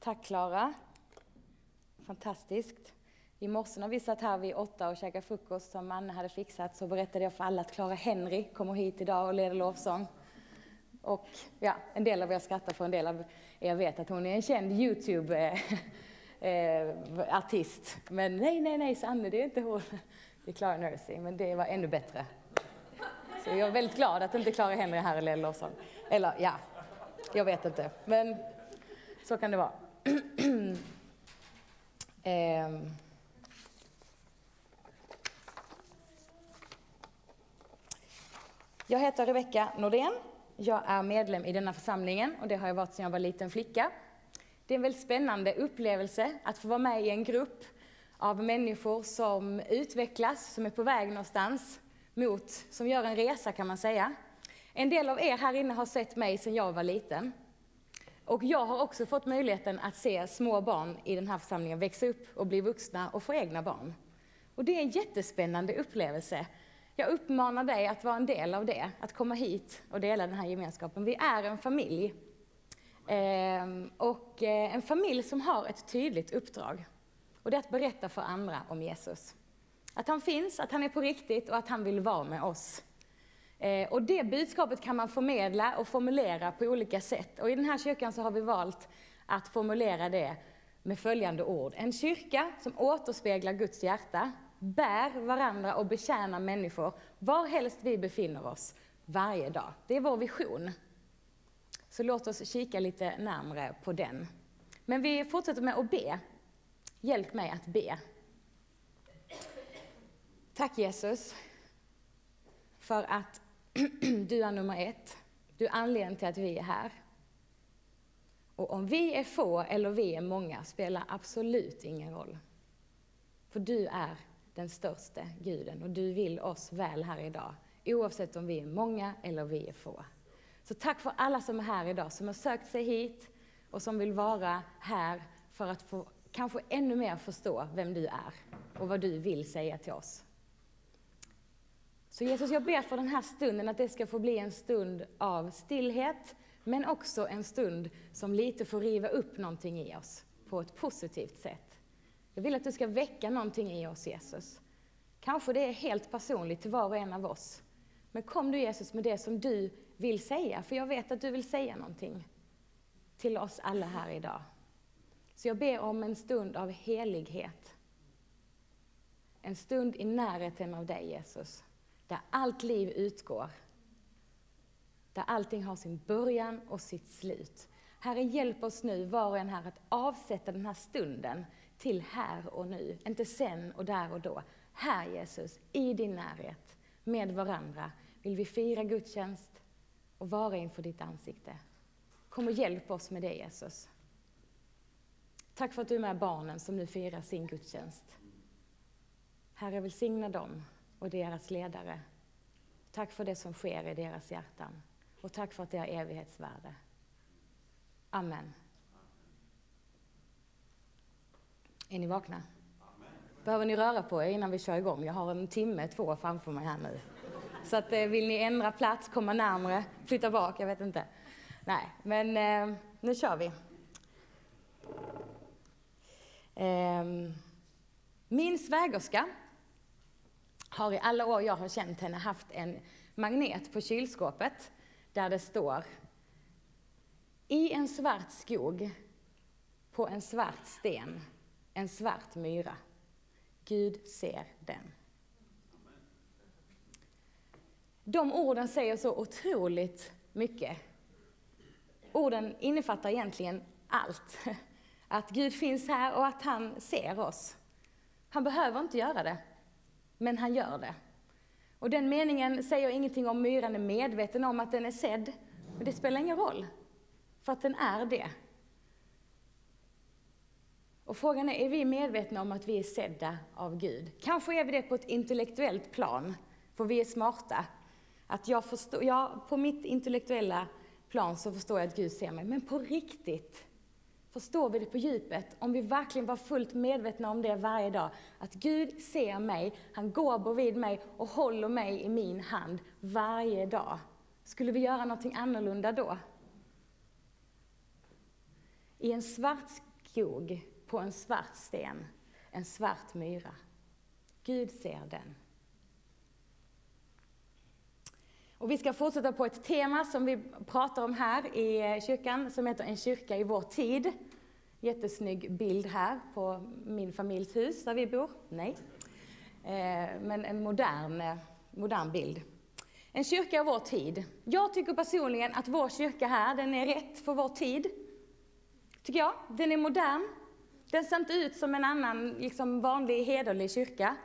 Tack Klara. Fantastiskt. I morse när vi satt här vid åtta och käkade frukost som Anna hade fixat så berättade jag för alla att Clara Henry kommer hit idag och leder lovsång. Och ja, en del av er skrattar för en del av er vet att hon är en känd Youtube-artist. Eh, eh, men nej, nej, nej Sanne, det är inte hon. Det är Clara Nursey, men det var ännu bättre. Så jag är väldigt glad att inte Clara Henry är här och leder lovsång. Eller ja, jag vet inte. Men så kan det vara. Ehm. Jag heter Rebecka Nordén. Jag är medlem i denna församlingen och det har jag varit sedan jag var liten flicka. Det är en väldigt spännande upplevelse att få vara med i en grupp av människor som utvecklas, som är på väg någonstans mot, som gör en resa kan man säga. En del av er här inne har sett mig sedan jag var liten. Och jag har också fått möjligheten att se små barn i den här församlingen växa upp och bli vuxna och få egna barn. Och det är en jättespännande upplevelse. Jag uppmanar dig att vara en del av det, att komma hit och dela den här gemenskapen. Vi är en familj. Ehm, och eh, en familj som har ett tydligt uppdrag. Och det är att berätta för andra om Jesus. Att han finns, att han är på riktigt och att han vill vara med oss. Eh, och det budskapet kan man förmedla och formulera på olika sätt. Och i den här kyrkan så har vi valt att formulera det med följande ord. En kyrka som återspeglar Guds hjärta, bär varandra och betjänar människor varhelst vi befinner oss varje dag. Det är vår vision. Så låt oss kika lite närmre på den. Men vi fortsätter med att be. Hjälp mig att be. Tack Jesus för att du är nummer ett. Du är anledningen till att vi är här. Och om vi är få eller vi är många spelar absolut ingen roll. För du är den största guden och du vill oss väl här idag. Oavsett om vi är många eller vi är få. Så tack för alla som är här idag, som har sökt sig hit och som vill vara här för att få kanske ännu mer förstå vem du är och vad du vill säga till oss. Så Jesus, jag ber för den här stunden att det ska få bli en stund av stillhet, men också en stund som lite får riva upp någonting i oss på ett positivt sätt. Jag vill att du ska väcka någonting i oss, Jesus. Kanske det är helt personligt till var och en av oss. Men kom du Jesus med det som du vill säga, för jag vet att du vill säga någonting till oss alla här idag. Så jag ber om en stund av helighet. En stund i närheten av dig Jesus där allt liv utgår. Där allting har sin början och sitt slut. Herre, hjälp oss nu var och en här att avsätta den här stunden till här och nu. Inte sen och där och då. Här Jesus, i din närhet, med varandra vill vi fira gudstjänst och vara inför ditt ansikte. Kom och hjälp oss med det Jesus. Tack för att du är med barnen som nu firar sin gudstjänst. Herre, välsigna dem och deras ledare. Tack för det som sker i deras hjärtan. Och tack för att det har evighetsvärde. Amen. Är ni vakna? Behöver ni röra på er innan vi kör igång? Jag har en timme, två framför mig här nu. Så att, eh, vill ni ändra plats, komma närmre, flytta bak, jag vet inte. Nej, men eh, nu kör vi. Eh, min svägerska har i alla år jag har känt henne haft en magnet på kylskåpet där det står I en svart skog, på en svart sten, en svart myra. Gud ser den. De orden säger så otroligt mycket. Orden innefattar egentligen allt. Att Gud finns här och att han ser oss. Han behöver inte göra det men han gör det. Och den meningen säger ingenting om myran är medveten om att den är sedd, men det spelar ingen roll, för att den är det. Och frågan är, är vi medvetna om att vi är sedda av Gud? Kanske är vi det på ett intellektuellt plan, för vi är smarta. Att jag förstår, ja, på mitt intellektuella plan så förstår jag att Gud ser mig, men på riktigt, Förstår vi det på djupet, om vi verkligen var fullt medvetna om det varje dag, att Gud ser mig, han går bredvid mig och håller mig i min hand varje dag. Skulle vi göra någonting annorlunda då? I en svart skog på en svart sten, en svart myra. Gud ser den. Och vi ska fortsätta på ett tema som vi pratar om här i eh, kyrkan, som heter En kyrka i vår tid. Jättesnygg bild här på min familjs hus där vi bor. Nej. Eh, men en modern, eh, modern bild. En kyrka i vår tid. Jag tycker personligen att vår kyrka här, den är rätt för vår tid. Tycker jag. Den är modern. Den ser inte ut som en annan liksom vanlig hederlig kyrka.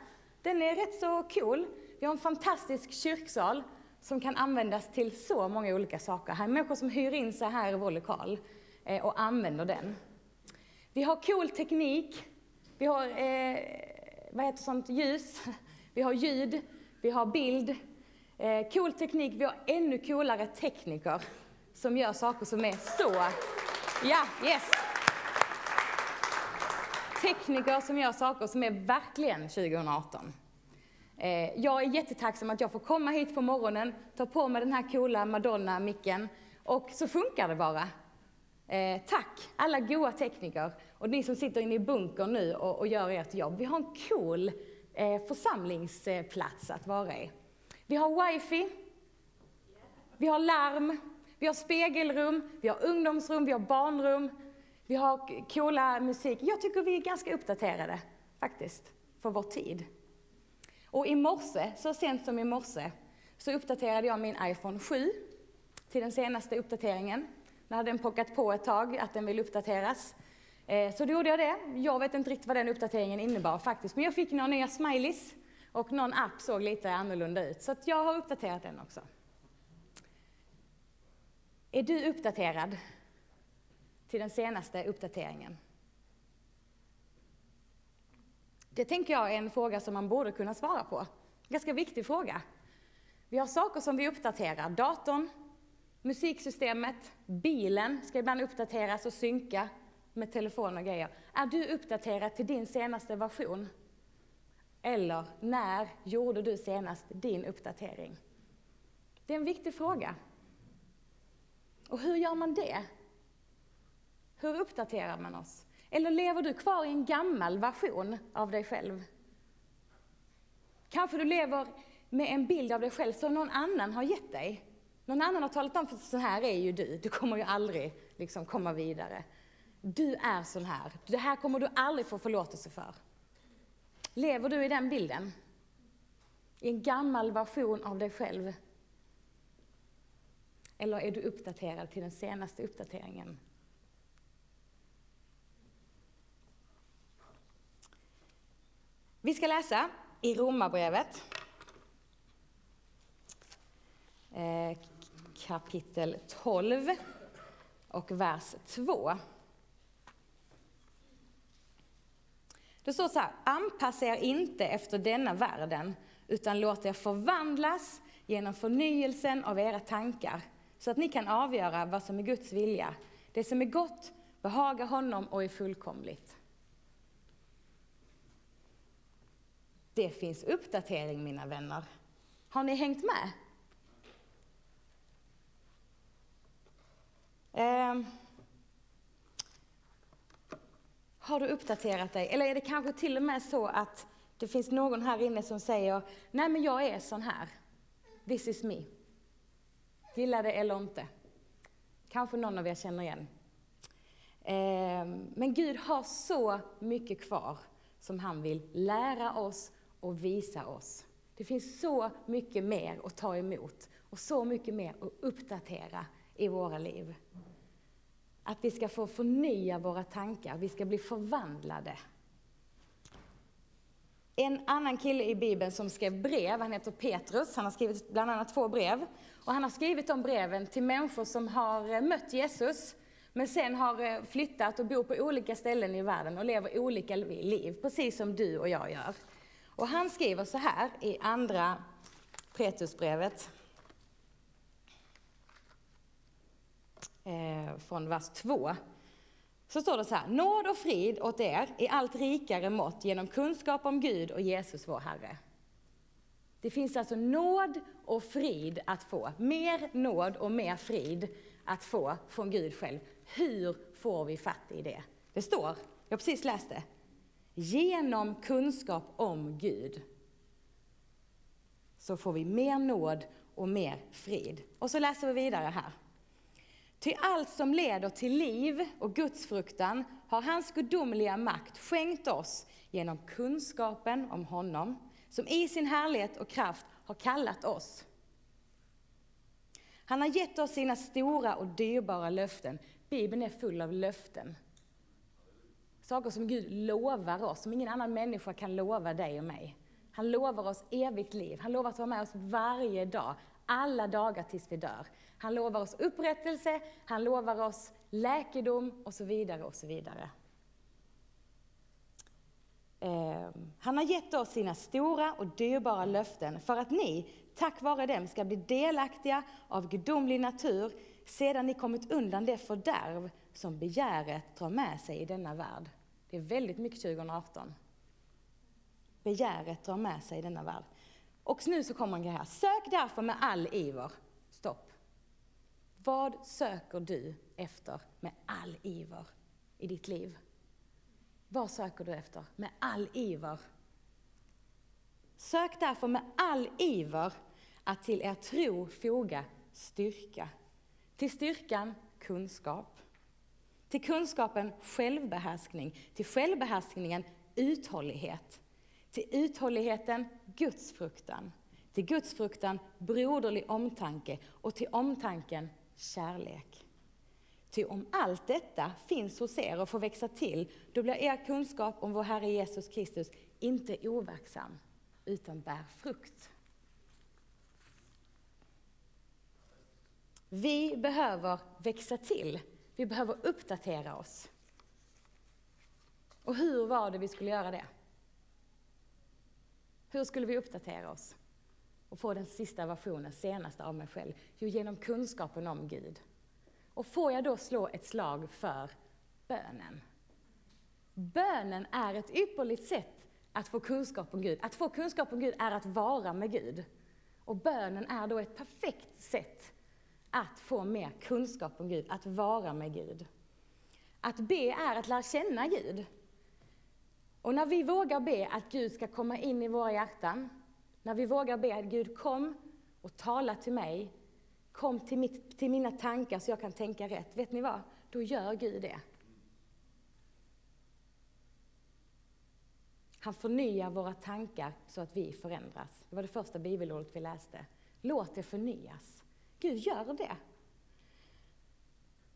Den är rätt så cool. Vi har en fantastisk kyrksal som kan användas till så många olika saker. Här är människor som hyr in sig här i vår lokal eh, och använder den. Vi har cool teknik. Vi har eh, vad heter sånt, ljus. Vi har ljud. Vi har bild. Eh, cool teknik. Vi har ännu coolare tekniker som gör saker som är så... Ja, yes! Tekniker som gör saker som är verkligen 2018. Eh, jag är jättetacksam att jag får komma hit på morgonen, ta på mig den här coola Madonna-micken och så funkar det bara. Eh, tack alla goa tekniker och ni som sitter inne i bunkern nu och, och gör ert jobb. Vi har en cool eh, församlingsplats att vara i. Vi har wifi, vi har larm, vi har spegelrum, vi har ungdomsrum, vi har barnrum, vi har coola musik. Jag tycker vi är ganska uppdaterade faktiskt, för vår tid. Och i morse, så sent som i morse, så uppdaterade jag min iPhone 7 till den senaste uppdateringen. Den hade den pockat på ett tag, att den vill uppdateras. Eh, så då gjorde jag det. Jag vet inte riktigt vad den uppdateringen innebar faktiskt, men jag fick några nya smileys och någon app såg lite annorlunda ut, så jag har uppdaterat den också. Är du uppdaterad till den senaste uppdateringen? Det tänker jag är en fråga som man borde kunna svara på. Ganska viktig fråga. Vi har saker som vi uppdaterar. Datorn, musiksystemet, bilen ska ibland uppdateras och synka med telefon och grejer. Är du uppdaterad till din senaste version? Eller när gjorde du senast din uppdatering? Det är en viktig fråga. Och hur gör man det? Hur uppdaterar man oss? Eller lever du kvar i en gammal version av dig själv? Kanske du lever med en bild av dig själv som någon annan har gett dig. Någon annan har talat om, för så här är ju du, du kommer ju aldrig liksom komma vidare. Du är sån här, det här kommer du aldrig få förlåtelse för. Lever du i den bilden? I en gammal version av dig själv? Eller är du uppdaterad till den senaste uppdateringen Vi ska läsa i Romarbrevet eh, kapitel 12 och vers 2. Det står så här, anpassa er inte efter denna världen, utan låt er förvandlas genom förnyelsen av era tankar, så att ni kan avgöra vad som är Guds vilja, det som är gott, behagar honom och är fullkomligt. Det finns uppdatering, mina vänner. Har ni hängt med? Eh, har du uppdaterat dig? Eller är det kanske till och med så att det finns någon här inne som säger, nej men jag är sån här. This is me. Gillar det eller inte. Kanske någon av er känner igen. Eh, men Gud har så mycket kvar som han vill lära oss och visa oss. Det finns så mycket mer att ta emot och så mycket mer att uppdatera i våra liv. Att vi ska få förnya våra tankar, vi ska bli förvandlade. En annan kille i Bibeln som skrev brev, han heter Petrus, han har skrivit bland annat två brev. Och han har skrivit de breven till människor som har eh, mött Jesus, men sen har eh, flyttat och bor på olika ställen i världen och lever olika liv, precis som du och jag gör. Och han skriver så här i andra Petrusbrevet, eh, från vers 2. Så står det så här, nåd och frid åt er i allt rikare mått genom kunskap om Gud och Jesus vår Herre. Det finns alltså nåd och frid att få, mer nåd och mer frid att få från Gud själv. Hur får vi fatt i det? Det står, jag har precis läst det. Genom kunskap om Gud så får vi mer nåd och mer frid. Och så läser vi vidare här. Ty allt som leder till liv och gudsfruktan har hans gudomliga makt skänkt oss genom kunskapen om honom, som i sin härlighet och kraft har kallat oss. Han har gett oss sina stora och dyrbara löften. Bibeln är full av löften. Saker som Gud lovar oss, som ingen annan människa kan lova dig och mig. Han lovar oss evigt liv. Han lovar att vara med oss varje dag, alla dagar tills vi dör. Han lovar oss upprättelse, han lovar oss läkedom och så vidare och så vidare. Ehm, han har gett oss sina stora och dyrbara löften för att ni, tack vare dem, ska bli delaktiga av gudomlig natur sedan ni kommit undan det fördärv som begäret drar med sig i denna värld. Det är väldigt mycket 2018. Begäret drar med sig i denna värld. Och nu så kommer en grej här. Sök därför med all iver. Stopp. Vad söker du efter med all iver i ditt liv? Vad söker du efter med all iver? Sök därför med all iver att till er tro foga styrka. Till styrkan kunskap. Till kunskapen självbehärskning. Till självbehärskningen uthållighet. Till uthålligheten gudsfruktan. Till gudsfruktan broderlig omtanke och till omtanken kärlek. Ty om allt detta finns hos er och får växa till, då blir er kunskap om vår Herre Jesus Kristus inte overksam, utan bär frukt. Vi behöver växa till. Vi behöver uppdatera oss. Och hur var det vi skulle göra det? Hur skulle vi uppdatera oss? Och få den sista versionen, senaste av mig själv? Jo, genom kunskapen om Gud. Och får jag då slå ett slag för bönen? Bönen är ett ypperligt sätt att få kunskap om Gud. Att få kunskap om Gud är att vara med Gud. Och bönen är då ett perfekt sätt att få mer kunskap om Gud, att vara med Gud. Att be är att lära känna Gud. Och när vi vågar be att Gud ska komma in i våra hjärtan, när vi vågar be att Gud kom och tala till mig, kom till, mitt, till mina tankar så jag kan tänka rätt. Vet ni vad? Då gör Gud det. Han förnyar våra tankar så att vi förändras. Det var det första bibelordet vi läste. Låt det förnyas. Gud gör det.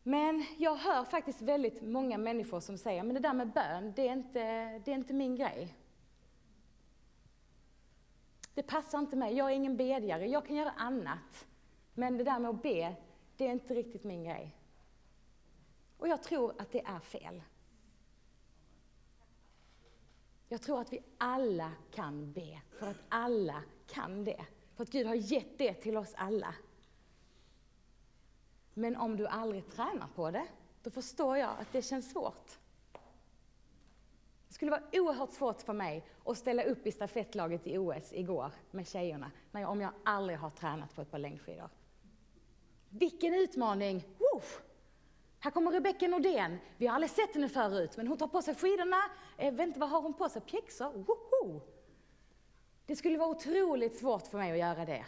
Men jag hör faktiskt väldigt många människor som säger, men det där med bön, det är inte, det är inte min grej. Det passar inte mig, jag är ingen bedjare, jag kan göra annat. Men det där med att be, det är inte riktigt min grej. Och jag tror att det är fel. Jag tror att vi alla kan be, för att alla kan det. För att Gud har gett det till oss alla. Men om du aldrig tränar på det, då förstår jag att det känns svårt. Det skulle vara oerhört svårt för mig att ställa upp i stafettlaget i OS igår med tjejerna, om jag aldrig har tränat på ett par längdskidor. Vilken utmaning! Woof! Här kommer Rebecka Nordén. Vi har aldrig sett henne förut, men hon tar på sig skidorna. Eh, vänta, vad har hon på sig? Pjäxor? Woho! Det skulle vara otroligt svårt för mig att göra det,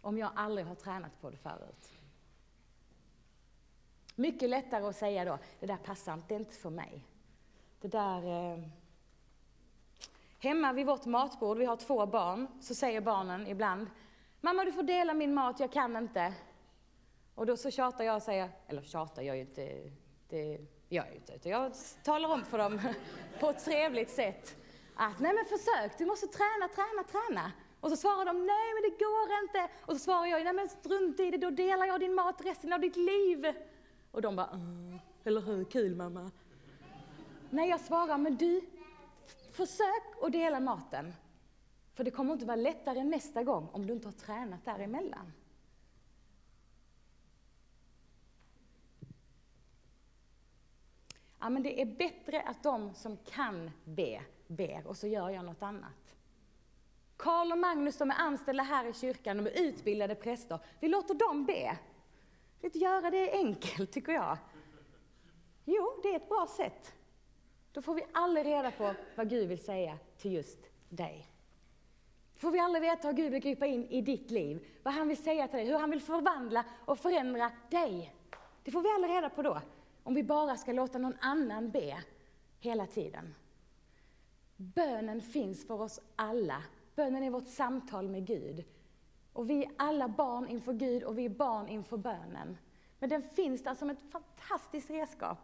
om jag aldrig har tränat på det förut. Mycket lättare att säga då, det där passar inte, inte för mig. Det där... Eh... Hemma vid vårt matbord, vi har två barn, så säger barnen ibland, mamma du får dela min mat, jag kan inte. Och då så tjatar jag och säger, eller tjatar jag ju inte, det gör jag inte, utan jag talar om för dem på ett trevligt sätt att nej men försök, du måste träna, träna, träna. Och så svarar de, nej men det går inte. Och så svarar jag, nej men strunt i det, då delar jag din mat resten av ditt liv. Och de bara, ah, eller hur, kul mamma. Nej, jag svarar, men du, försök att dela maten. För det kommer inte vara lättare nästa gång om du inte har tränat däremellan. Ja, men det är bättre att de som kan be, ber och så gör jag något annat. Karl och Magnus, de är anställda här i kyrkan, de är utbildade präster. Vi låter dem be. Att göra det enkelt, tycker jag. Jo, det är ett bra sätt. då får vi aldrig reda på vad Gud vill säga till just dig. Får vi aldrig veta hur Gud vill gripa in i ditt liv, vad han vill säga till dig, hur han vill förvandla och förändra dig. Det får vi aldrig reda på då, om vi bara ska låta någon annan be hela tiden. Bönen finns för oss alla. Bönen är vårt samtal med Gud. Och vi är alla barn inför Gud och vi är barn inför bönen. Men den finns där som ett fantastiskt redskap.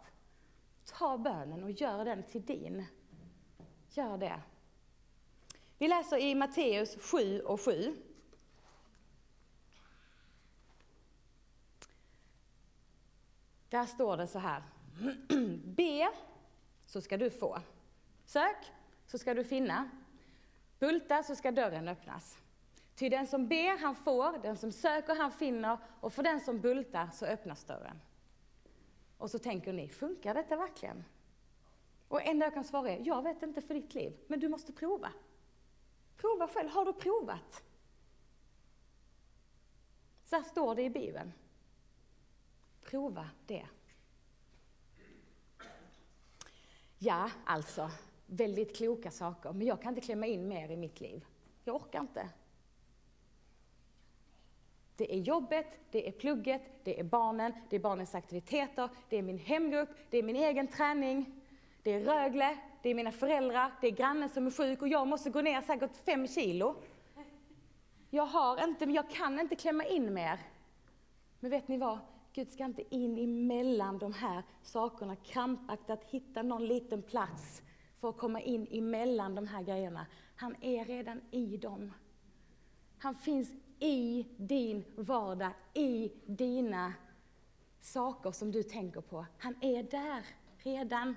Ta bönen och gör den till din. Gör det. Vi läser i Matteus 7 och 7. Där står det så här. Be så ska du få. Sök så ska du finna. Bulta så ska dörren öppnas. Ty den som ber han får, den som söker han finner och för den som bultar så öppnas dörren. Och så tänker ni, funkar detta verkligen? Och enda jag kan svara är, jag vet inte för ditt liv, men du måste prova. Prova själv, har du provat? Så här står det i Bibeln. Prova det. Ja, alltså, väldigt kloka saker, men jag kan inte klämma in mer i mitt liv. Jag orkar inte. Det är jobbet, det är plugget, det är barnen, det är barnens aktiviteter, det är min hemgrupp, det är min egen träning, det är Rögle, det är mina föräldrar, det är grannen som är sjuk och jag måste gå ner säkert fem kilo. Jag har inte, jag kan inte klämma in mer. Men vet ni vad? Gud ska inte in emellan de här sakerna krampaktigt hitta någon liten plats för att komma in emellan de här grejerna. Han är redan i dem. Han finns i din vardag, i dina saker som du tänker på. Han är där redan.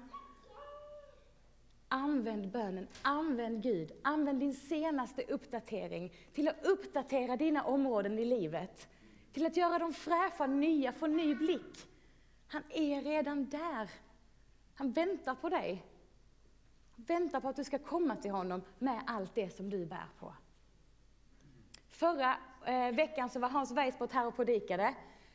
Använd bönen, använd Gud, använd din senaste uppdatering till att uppdatera dina områden i livet. Till att göra dem fräscha, nya, få ny blick. Han är redan där. Han väntar på dig. Han väntar på att du ska komma till honom med allt det som du bär på. Förra eh, veckan så var Hans Weisbrott här och predikade.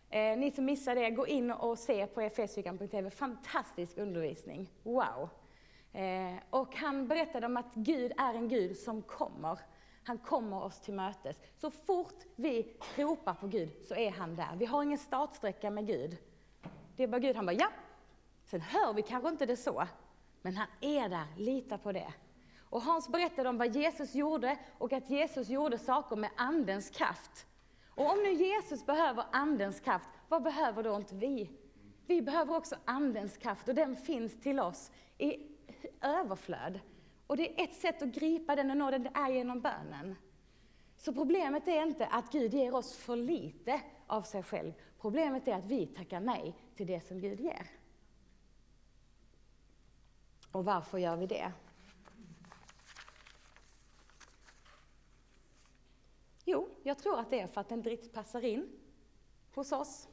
Eh, ni som missade det, gå in och se på efeskyrkan.tv. Fantastisk undervisning. Wow! Eh, och han berättade om att Gud är en Gud som kommer. Han kommer oss till mötes. Så fort vi ropar på Gud så är han där. Vi har ingen startsträcka med Gud. Det är bara Gud, han bara ja. Sen hör vi kanske inte det så, men han är där, lita på det. Och Hans berättade om vad Jesus gjorde och att Jesus gjorde saker med Andens kraft. Och om nu Jesus behöver Andens kraft, vad behöver då inte vi? Vi behöver också Andens kraft och den finns till oss i överflöd. Och det är ett sätt att gripa den och nå den, det är genom bönen. Så problemet är inte att Gud ger oss för lite av sig själv. Problemet är att vi tackar nej till det som Gud ger. Och varför gör vi det? Jo, jag tror att det är för att det inte riktigt passar in hos oss.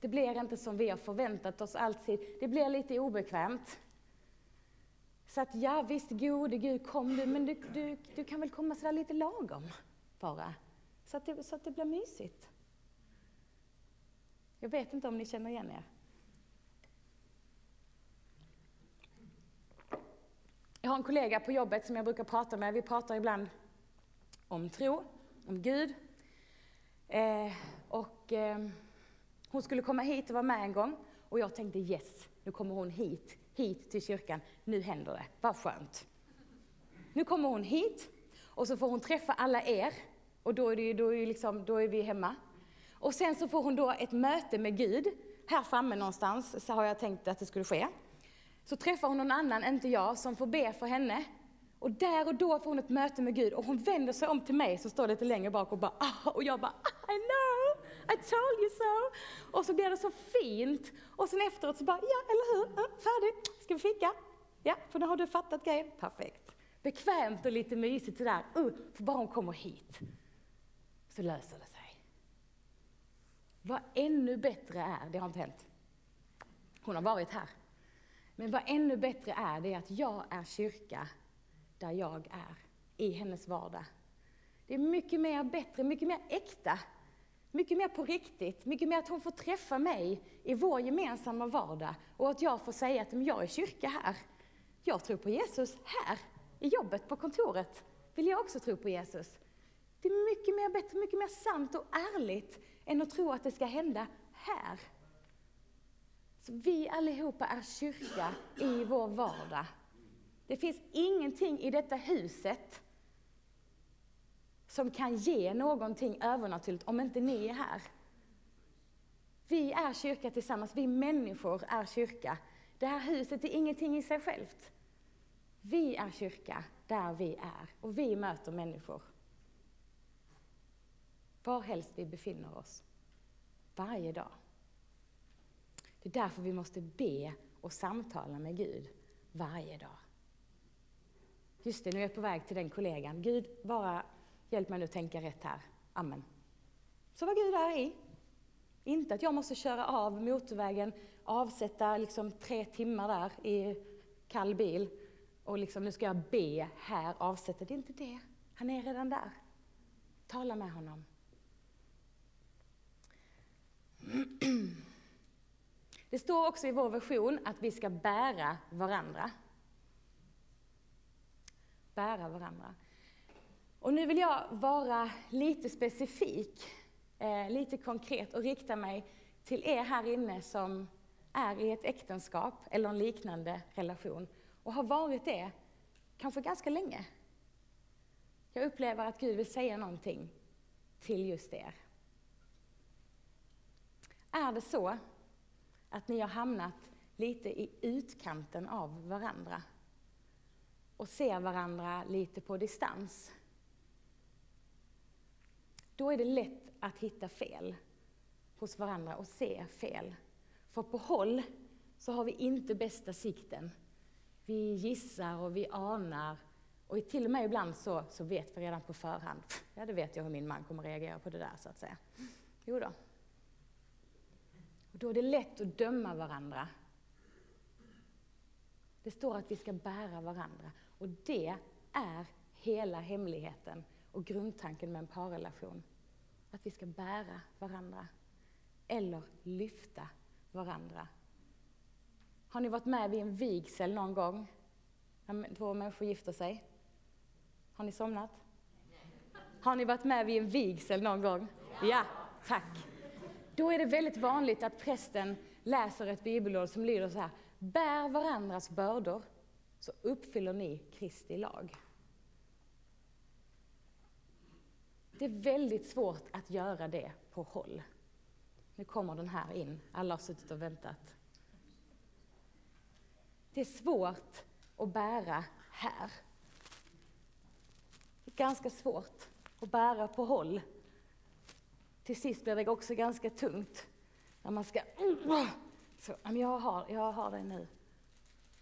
Det blir inte som vi har förväntat oss alltid. Det blir lite obekvämt. Så att ja, visst, gode Gud, kom du, men du, du, du kan väl komma sådär lite lagom bara. Så att, det, så att det blir mysigt. Jag vet inte om ni känner igen er. Jag har en kollega på jobbet som jag brukar prata med. Vi pratar ibland om tro, om Gud. Eh, och eh, hon skulle komma hit och vara med en gång och jag tänkte yes, nu kommer hon hit, hit till kyrkan. Nu händer det, vad skönt. Nu kommer hon hit och så får hon träffa alla er och då är, det, då är, liksom, då är vi hemma. Och sen så får hon då ett möte med Gud, här framme någonstans så har jag tänkt att det skulle ske. Så träffar hon någon annan, inte jag, som får be för henne. Och där och då får hon ett möte med Gud och hon vänder sig om till mig som står lite längre bak och bara ah, och jag bara I know, I told you so. Och så blir det så fint. Och sen efteråt så bara ja, eller hur, ja, färdigt, ska vi fika? Ja, för nu har du fattat grejen, perfekt. Bekvämt och lite mysigt sådär, uh, för bara hon kommer hit så löser det sig. Vad ännu bättre är, det har inte hänt. Hon har varit här. Men vad ännu bättre är, det är att jag är kyrka där jag är, i hennes vardag. Det är mycket mer bättre, mycket mer äkta, mycket mer på riktigt, mycket mer att hon får träffa mig i vår gemensamma vardag och att jag får säga att jag är kyrka här. Jag tror på Jesus här, i jobbet, på kontoret. Vill jag också tro på Jesus? Det är mycket mer bättre, mycket mer sant och ärligt än att tro att det ska hända här. Så vi allihopa är kyrka i vår vardag. Det finns ingenting i detta huset som kan ge någonting övernaturligt om inte ni är här. Vi är kyrka tillsammans, vi människor är kyrka. Det här huset är ingenting i sig självt. Vi är kyrka där vi är och vi möter människor. Var helst vi befinner oss. Varje dag. Det är därför vi måste be och samtala med Gud varje dag. Just det, nu är jag på väg till den kollegan. Gud, bara hjälp mig nu tänka rätt här. Amen. Så var Gud där i. Inte att jag måste köra av motorvägen, avsätta liksom tre timmar där i kall bil och liksom nu ska jag be här, avsätta. Det är inte det. Han är redan där. Tala med honom. Det står också i vår version att vi ska bära varandra. Bära varandra. Och nu vill jag vara lite specifik, eh, lite konkret och rikta mig till er här inne som är i ett äktenskap eller en liknande relation och har varit det kanske ganska länge. Jag upplever att Gud vill säga någonting till just er. Är det så att ni har hamnat lite i utkanten av varandra och ser varandra lite på distans? Då är det lätt att hitta fel hos varandra och se fel. För på håll så har vi inte bästa sikten. Vi gissar och vi anar och till och med ibland så, så vet vi redan på förhand, ja det vet jag hur min man kommer reagera på det där så att säga. Jo då. Och då är det lätt att döma varandra. Det står att vi ska bära varandra och det är hela hemligheten och grundtanken med en parrelation. Att vi ska bära varandra eller lyfta varandra. Har ni varit med vid en vigsel någon gång? När två människor gifter sig? Har ni somnat? Har ni varit med vid en vigsel någon gång? Ja, tack. Då är det väldigt vanligt att prästen läser ett bibelord som lyder så här. Bär varandras bördor så uppfyller ni Kristi lag. Det är väldigt svårt att göra det på håll. Nu kommer den här in, alla har suttit och väntat. Det är svårt att bära här. Det är ganska svårt att bära på håll. Till sist blir det också ganska tungt när man ska... Så, jag, har, jag har det nu.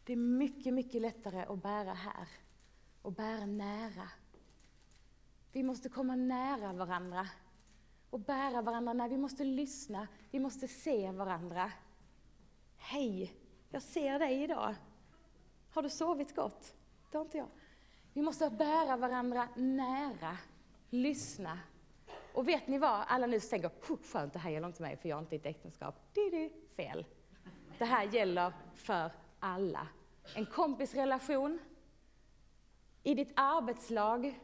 Det är mycket, mycket lättare att bära här och bära nära. Vi måste komma nära varandra och bära varandra när vi måste lyssna, vi måste se varandra. Hej, jag ser dig idag. Har du sovit gott? Det har inte jag. Vi måste bära varandra nära, lyssna. Och vet ni vad? Alla nu tänker, skönt, det här gäller inte mig för jag har inte ett äktenskap. Det är fel. Det här gäller för alla. En kompisrelation, i ditt arbetslag,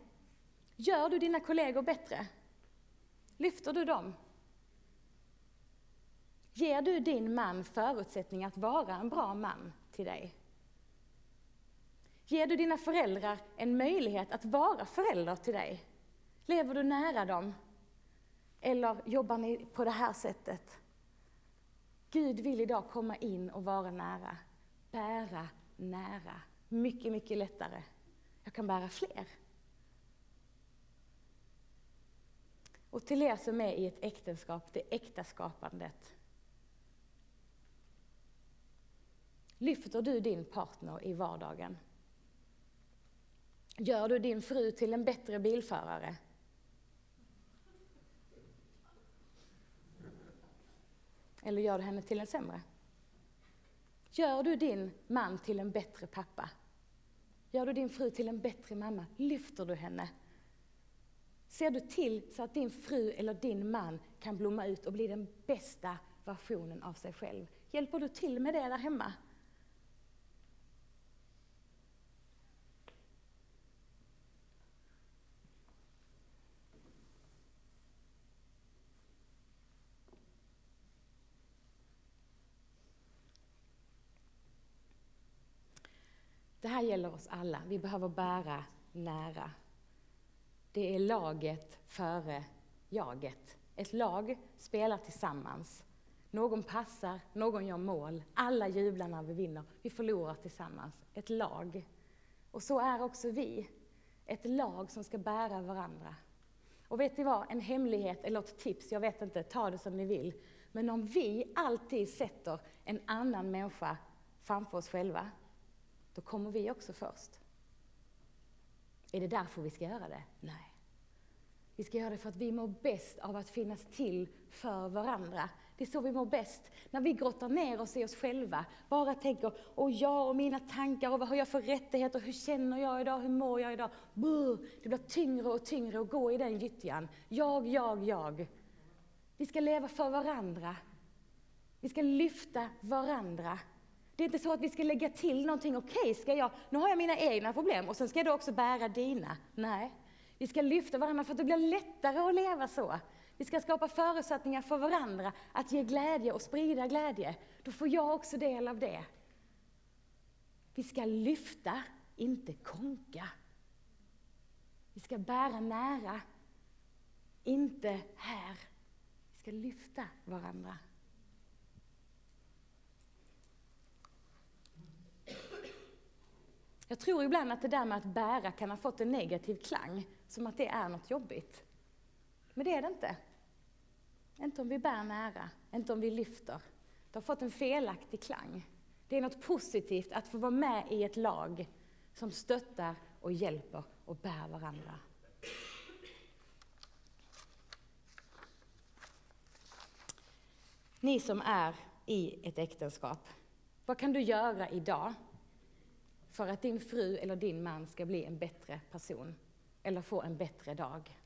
Gör du dina kollegor bättre? Lyfter du dem? Ger du din man förutsättning att vara en bra man till dig? Ger du dina föräldrar en möjlighet att vara förälder till dig? Lever du nära dem? Eller jobbar ni på det här sättet? Gud vill idag komma in och vara nära. Bära nära. Mycket, mycket lättare. Jag kan bära fler. Och till er som är i ett äktenskap, det äkta skapandet. Lyfter du din partner i vardagen? Gör du din fru till en bättre bilförare? Eller gör du henne till en sämre? Gör du din man till en bättre pappa? Gör du din fru till en bättre mamma? Lyfter du henne? Ser du till så att din fru eller din man kan blomma ut och bli den bästa versionen av sig själv? Hjälper du till med det där hemma? Det här gäller oss alla. Vi behöver bära nära. Det är laget före jaget. Ett lag spelar tillsammans. Någon passar, någon gör mål. Alla jublar när vi vinner. Vi förlorar tillsammans. Ett lag. Och så är också vi. Ett lag som ska bära varandra. Och vet ni vad? En hemlighet eller ett tips, jag vet inte, ta det som ni vill. Men om vi alltid sätter en annan människa framför oss själva, då kommer vi också först. Är det därför vi ska göra det? Nej. Vi ska göra det för att vi mår bäst av att finnas till för varandra. Det är så vi mår bäst. När vi grottar ner oss i oss själva, bara tänker, och jag och mina tankar, och vad har jag för rättigheter, hur känner jag idag, hur mår jag idag? Brr, det blir tyngre och tyngre att gå i den gyttjan. Jag, jag, jag. Vi ska leva för varandra. Vi ska lyfta varandra. Det är inte så att vi ska lägga till någonting, okej, okay, ska jag, nu har jag mina egna problem och sen ska jag då också bära dina. Nej, vi ska lyfta varandra för att det blir lättare att leva så. Vi ska skapa förutsättningar för varandra att ge glädje och sprida glädje. Då får jag också del av det. Vi ska lyfta, inte konka. Vi ska bära nära, inte här. Vi ska lyfta varandra. Jag tror ibland att det där med att bära kan ha fått en negativ klang, som att det är något jobbigt. Men det är det inte. Inte om vi bär nära, inte om vi lyfter. Det har fått en felaktig klang. Det är något positivt att få vara med i ett lag som stöttar och hjälper och bär varandra. Ni som är i ett äktenskap, vad kan du göra idag för att din fru eller din man ska bli en bättre person eller få en bättre dag?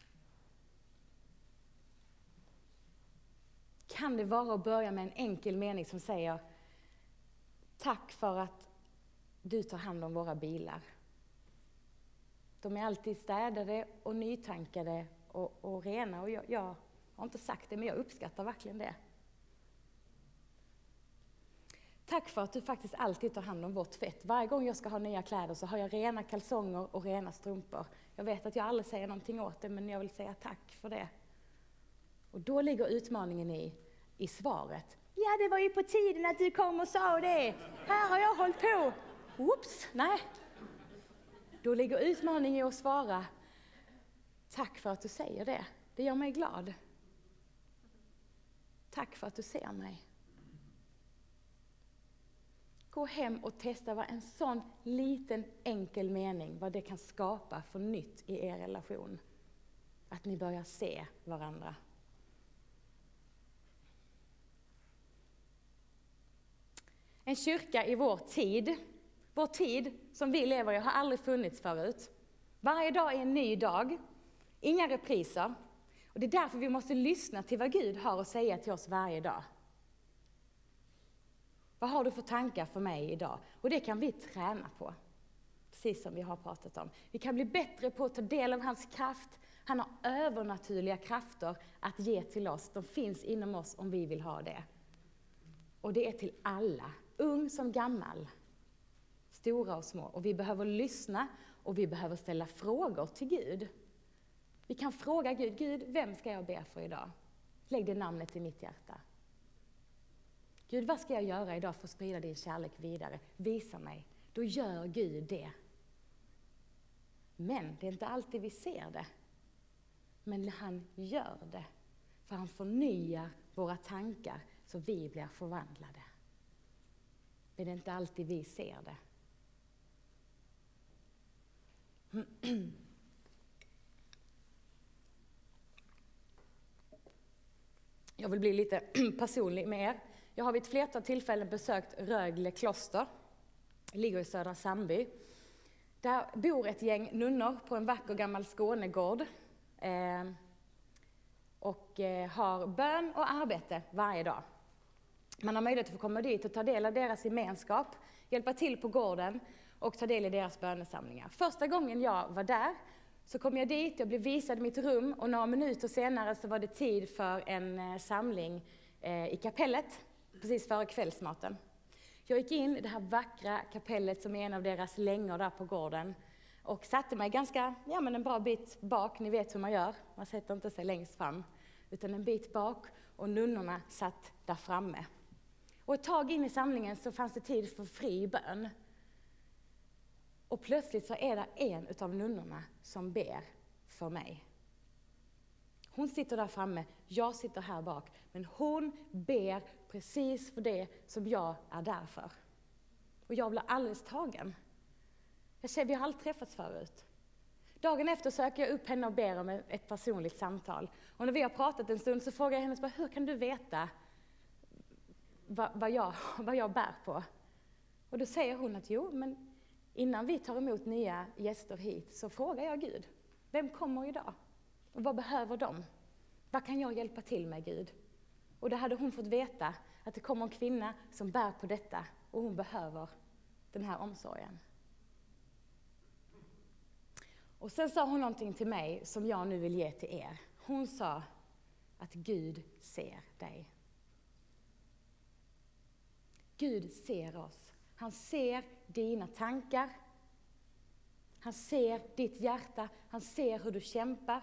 Kan det vara att börja med en enkel mening som säger Tack för att du tar hand om våra bilar. De är alltid städade och nytankade och, och rena och jag, jag har inte sagt det men jag uppskattar verkligen det. Tack för att du faktiskt alltid tar hand om vårt tvätt. Varje gång jag ska ha nya kläder så har jag rena kalsonger och rena strumpor. Jag vet att jag aldrig säger någonting åt det, men jag vill säga tack för det. Och då ligger utmaningen i, i svaret. Ja, det var ju på tiden att du kom och sa det. Här har jag hållit på. Oops, nej. Då ligger utmaningen i att svara. Tack för att du säger det. Det gör mig glad. Tack för att du ser mig. Gå hem och testa vad en sån liten enkel mening, vad det kan skapa för nytt i er relation. Att ni börjar se varandra. En kyrka i vår tid, vår tid som vi lever i har aldrig funnits förut. Varje dag är en ny dag, inga repriser. Och det är därför vi måste lyssna till vad Gud har att säga till oss varje dag. Vad har du för tankar för mig idag? Och det kan vi träna på. Precis som vi har pratat om. Vi kan bli bättre på att ta del av hans kraft. Han har övernaturliga krafter att ge till oss. De finns inom oss om vi vill ha det. Och det är till alla, ung som gammal, stora och små. Och vi behöver lyssna och vi behöver ställa frågor till Gud. Vi kan fråga Gud, Gud, vem ska jag be för idag? Lägg det namnet i mitt hjärta. Gud, vad ska jag göra idag för att sprida din kärlek vidare? Visa mig. Då gör Gud det. Men det är inte alltid vi ser det. Men han gör det. För han förnyar våra tankar så vi blir förvandlade. Men det är inte alltid vi ser det. Jag vill bli lite personlig med er. Jag har vid ett flertal tillfällen besökt Rögle kloster. Det ligger i Södra Sandby. Där bor ett gäng nunnor på en vacker gammal Skånegård. Eh, och eh, har bön och arbete varje dag. Man har möjlighet att få komma dit och ta del av deras gemenskap, hjälpa till på gården och ta del i deras bönesamlingar. Första gången jag var där så kom jag dit, jag blev visad mitt rum och några minuter senare så var det tid för en eh, samling eh, i kapellet precis före kvällsmaten. Jag gick in i det här vackra kapellet som är en av deras längor där på gården och satte mig ganska, ja men en bra bit bak, ni vet hur man gör, man sätter inte sig längst fram, utan en bit bak och nunnorna satt där framme. Och ett tag in i samlingen så fanns det tid för fri bön. Och plötsligt så är det en utav nunnorna som ber för mig. Hon sitter där framme, jag sitter här bak, men hon ber precis för det som jag är där för. Och jag blir alldeles tagen. Jag säger, vi har aldrig träffats förut. Dagen efter söker jag upp henne och ber om ett personligt samtal. Och när vi har pratat en stund så frågar jag henne, hur kan du veta vad, vad, jag, vad jag bär på? Och då säger hon att jo, men innan vi tar emot nya gäster hit så frågar jag Gud, vem kommer idag? Och vad behöver de? Vad kan jag hjälpa till med Gud? Och då hade hon fått veta att det kommer en kvinna som bär på detta och hon behöver den här omsorgen. Och sen sa hon någonting till mig som jag nu vill ge till er. Hon sa att Gud ser dig. Gud ser oss. Han ser dina tankar. Han ser ditt hjärta. Han ser hur du kämpar.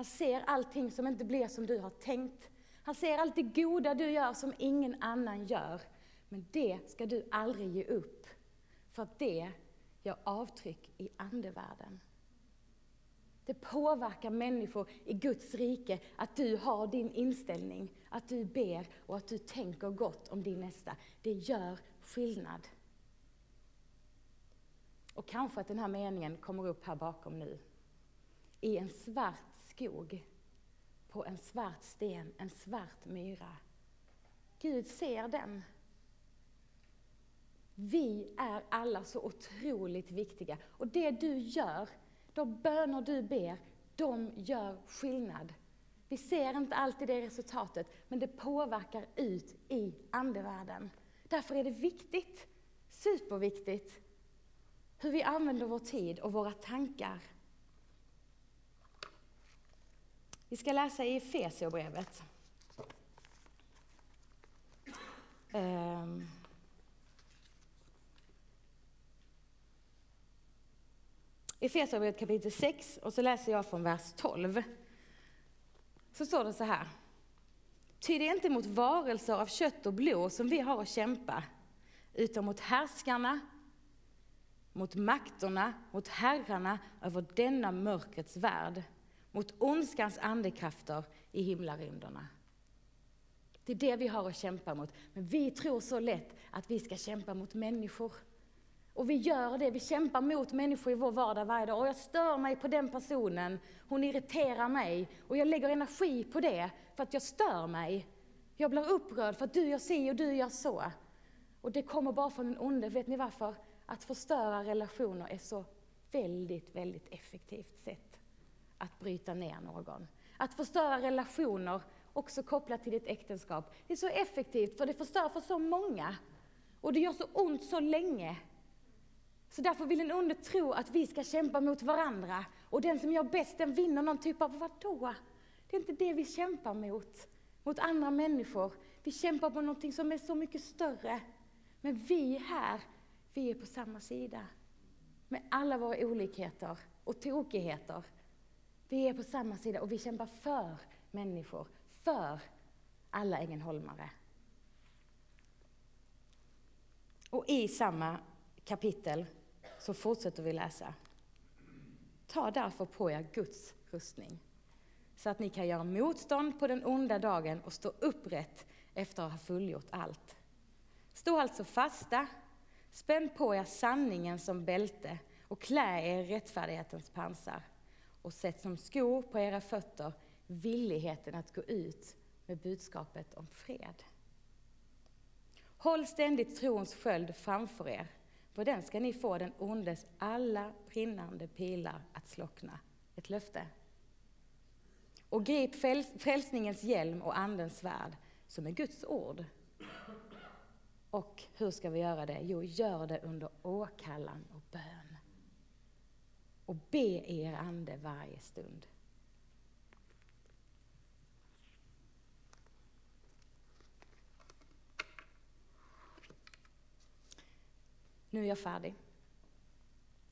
Han ser allting som inte blir som du har tänkt. Han ser allt det goda du gör som ingen annan gör. Men det ska du aldrig ge upp. För att det gör avtryck i andevärlden. Det påverkar människor i Guds rike att du har din inställning, att du ber och att du tänker gott om din nästa. Det gör skillnad. Och kanske att den här meningen kommer upp här bakom nu. I en svart skog, på en svart sten, en svart myra. Gud ser den. Vi är alla så otroligt viktiga. Och det du gör, de böner du ber, de gör skillnad. Vi ser inte alltid det resultatet, men det påverkar ut i andevärlden. Därför är det viktigt, superviktigt, hur vi använder vår tid och våra tankar. Vi ska läsa i Efesierbrevet. Um. Efesierbrevet kapitel 6 och så läser jag från vers 12. Så står det så här. Ty det är inte mot varelser av kött och blod som vi har att kämpa, utan mot härskarna, mot makterna, mot herrarna över denna mörkrets värld, mot ondskans andekrafter i himlarymderna. Det är det vi har att kämpa mot. Men vi tror så lätt att vi ska kämpa mot människor. Och vi gör det, vi kämpar mot människor i vår vardag varje dag. Och jag stör mig på den personen, hon irriterar mig. Och jag lägger energi på det för att jag stör mig. Jag blir upprörd för att du gör si och du gör så. Och det kommer bara från den onde. Vet ni varför? Att förstöra relationer är så väldigt, väldigt effektivt sätt att bryta ner någon. Att förstöra relationer, också kopplat till ditt äktenskap, det är så effektivt för det förstör för så många. Och det gör så ont så länge. Så därför vill en onde tro att vi ska kämpa mot varandra. Och den som gör bäst, den vinner någon typ av vadå? Det är inte det vi kämpar mot, mot andra människor. Vi kämpar på någonting som är så mycket större. Men vi här, vi är på samma sida. Med alla våra olikheter och tokigheter. Vi är på samma sida och vi kämpar för människor, för alla Ängelholmare. Och i samma kapitel så fortsätter vi läsa. Ta därför på er Guds rustning, så att ni kan göra motstånd på den onda dagen och stå upprätt efter att ha fullgjort allt. Stå alltså fasta, spänn på er sanningen som bälte och klä er rättfärdighetens pansar och sätt som skor på era fötter villigheten att gå ut med budskapet om fred. Håll ständigt trons sköld framför er för den ska ni få den ondes alla brinnande pilar att slockna. Ett löfte. Och grip frälsningens hjälm och andens svärd, som är Guds ord. Och hur ska vi göra det? Jo, gör det under åkallan och bön. Och be i er ande varje stund. Nu är jag färdig.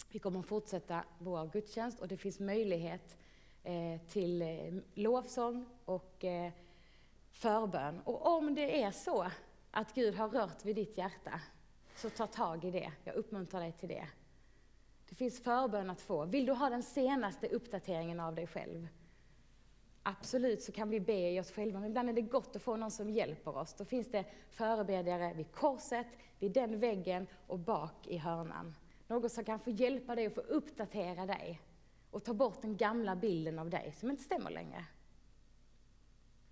Vi kommer att fortsätta vår gudstjänst och det finns möjlighet eh, till eh, lovsång och eh, förbön. Och om det är så att Gud har rört vid ditt hjärta, så ta tag i det. Jag uppmuntrar dig till det. Det finns förbön att få. Vill du ha den senaste uppdateringen av dig själv? Absolut så kan vi be i oss själva, men ibland är det gott att få någon som hjälper oss. Då finns det förebedjare vid korset, vid den väggen och bak i hörnan. Någon som kan få hjälpa dig och få uppdatera dig och ta bort den gamla bilden av dig som inte stämmer längre.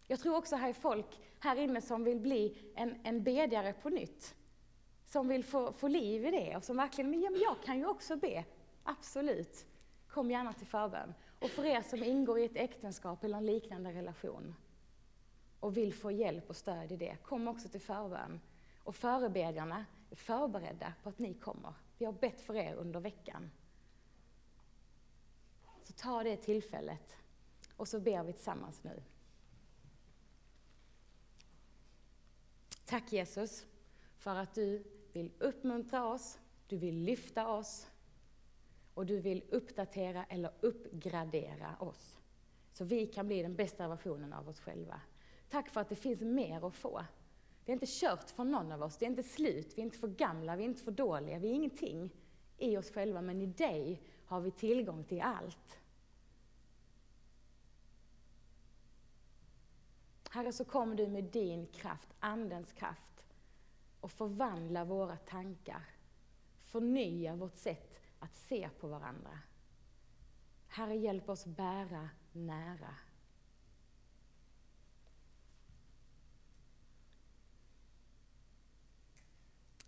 Jag tror också här är folk här inne som vill bli en, en bedjare på nytt. Som vill få, få liv i det och som verkligen, men jag kan ju också be. Absolut. Kom gärna till förbön. Och för er som ingår i ett äktenskap eller en liknande relation och vill få hjälp och stöd i det, kom också till förbön. Och förebedjarna är förberedda på att ni kommer. Vi har bett för er under veckan. Så ta det tillfället och så ber vi tillsammans nu. Tack Jesus för att du vill uppmuntra oss, du vill lyfta oss och du vill uppdatera eller uppgradera oss. Så vi kan bli den bästa versionen av oss själva. Tack för att det finns mer att få. Det är inte kört för någon av oss, det är inte slut, vi är inte för gamla, vi är inte för dåliga, vi är ingenting i oss själva, men i dig har vi tillgång till allt. Herre, så kommer du med din kraft, Andens kraft, och förvandla våra tankar, förnya vårt sätt att se på varandra. Herre, hjälp oss bära nära.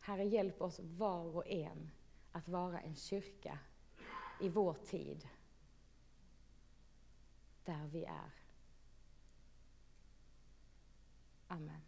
Herre, hjälp oss var och en att vara en kyrka i vår tid, där vi är. Amen.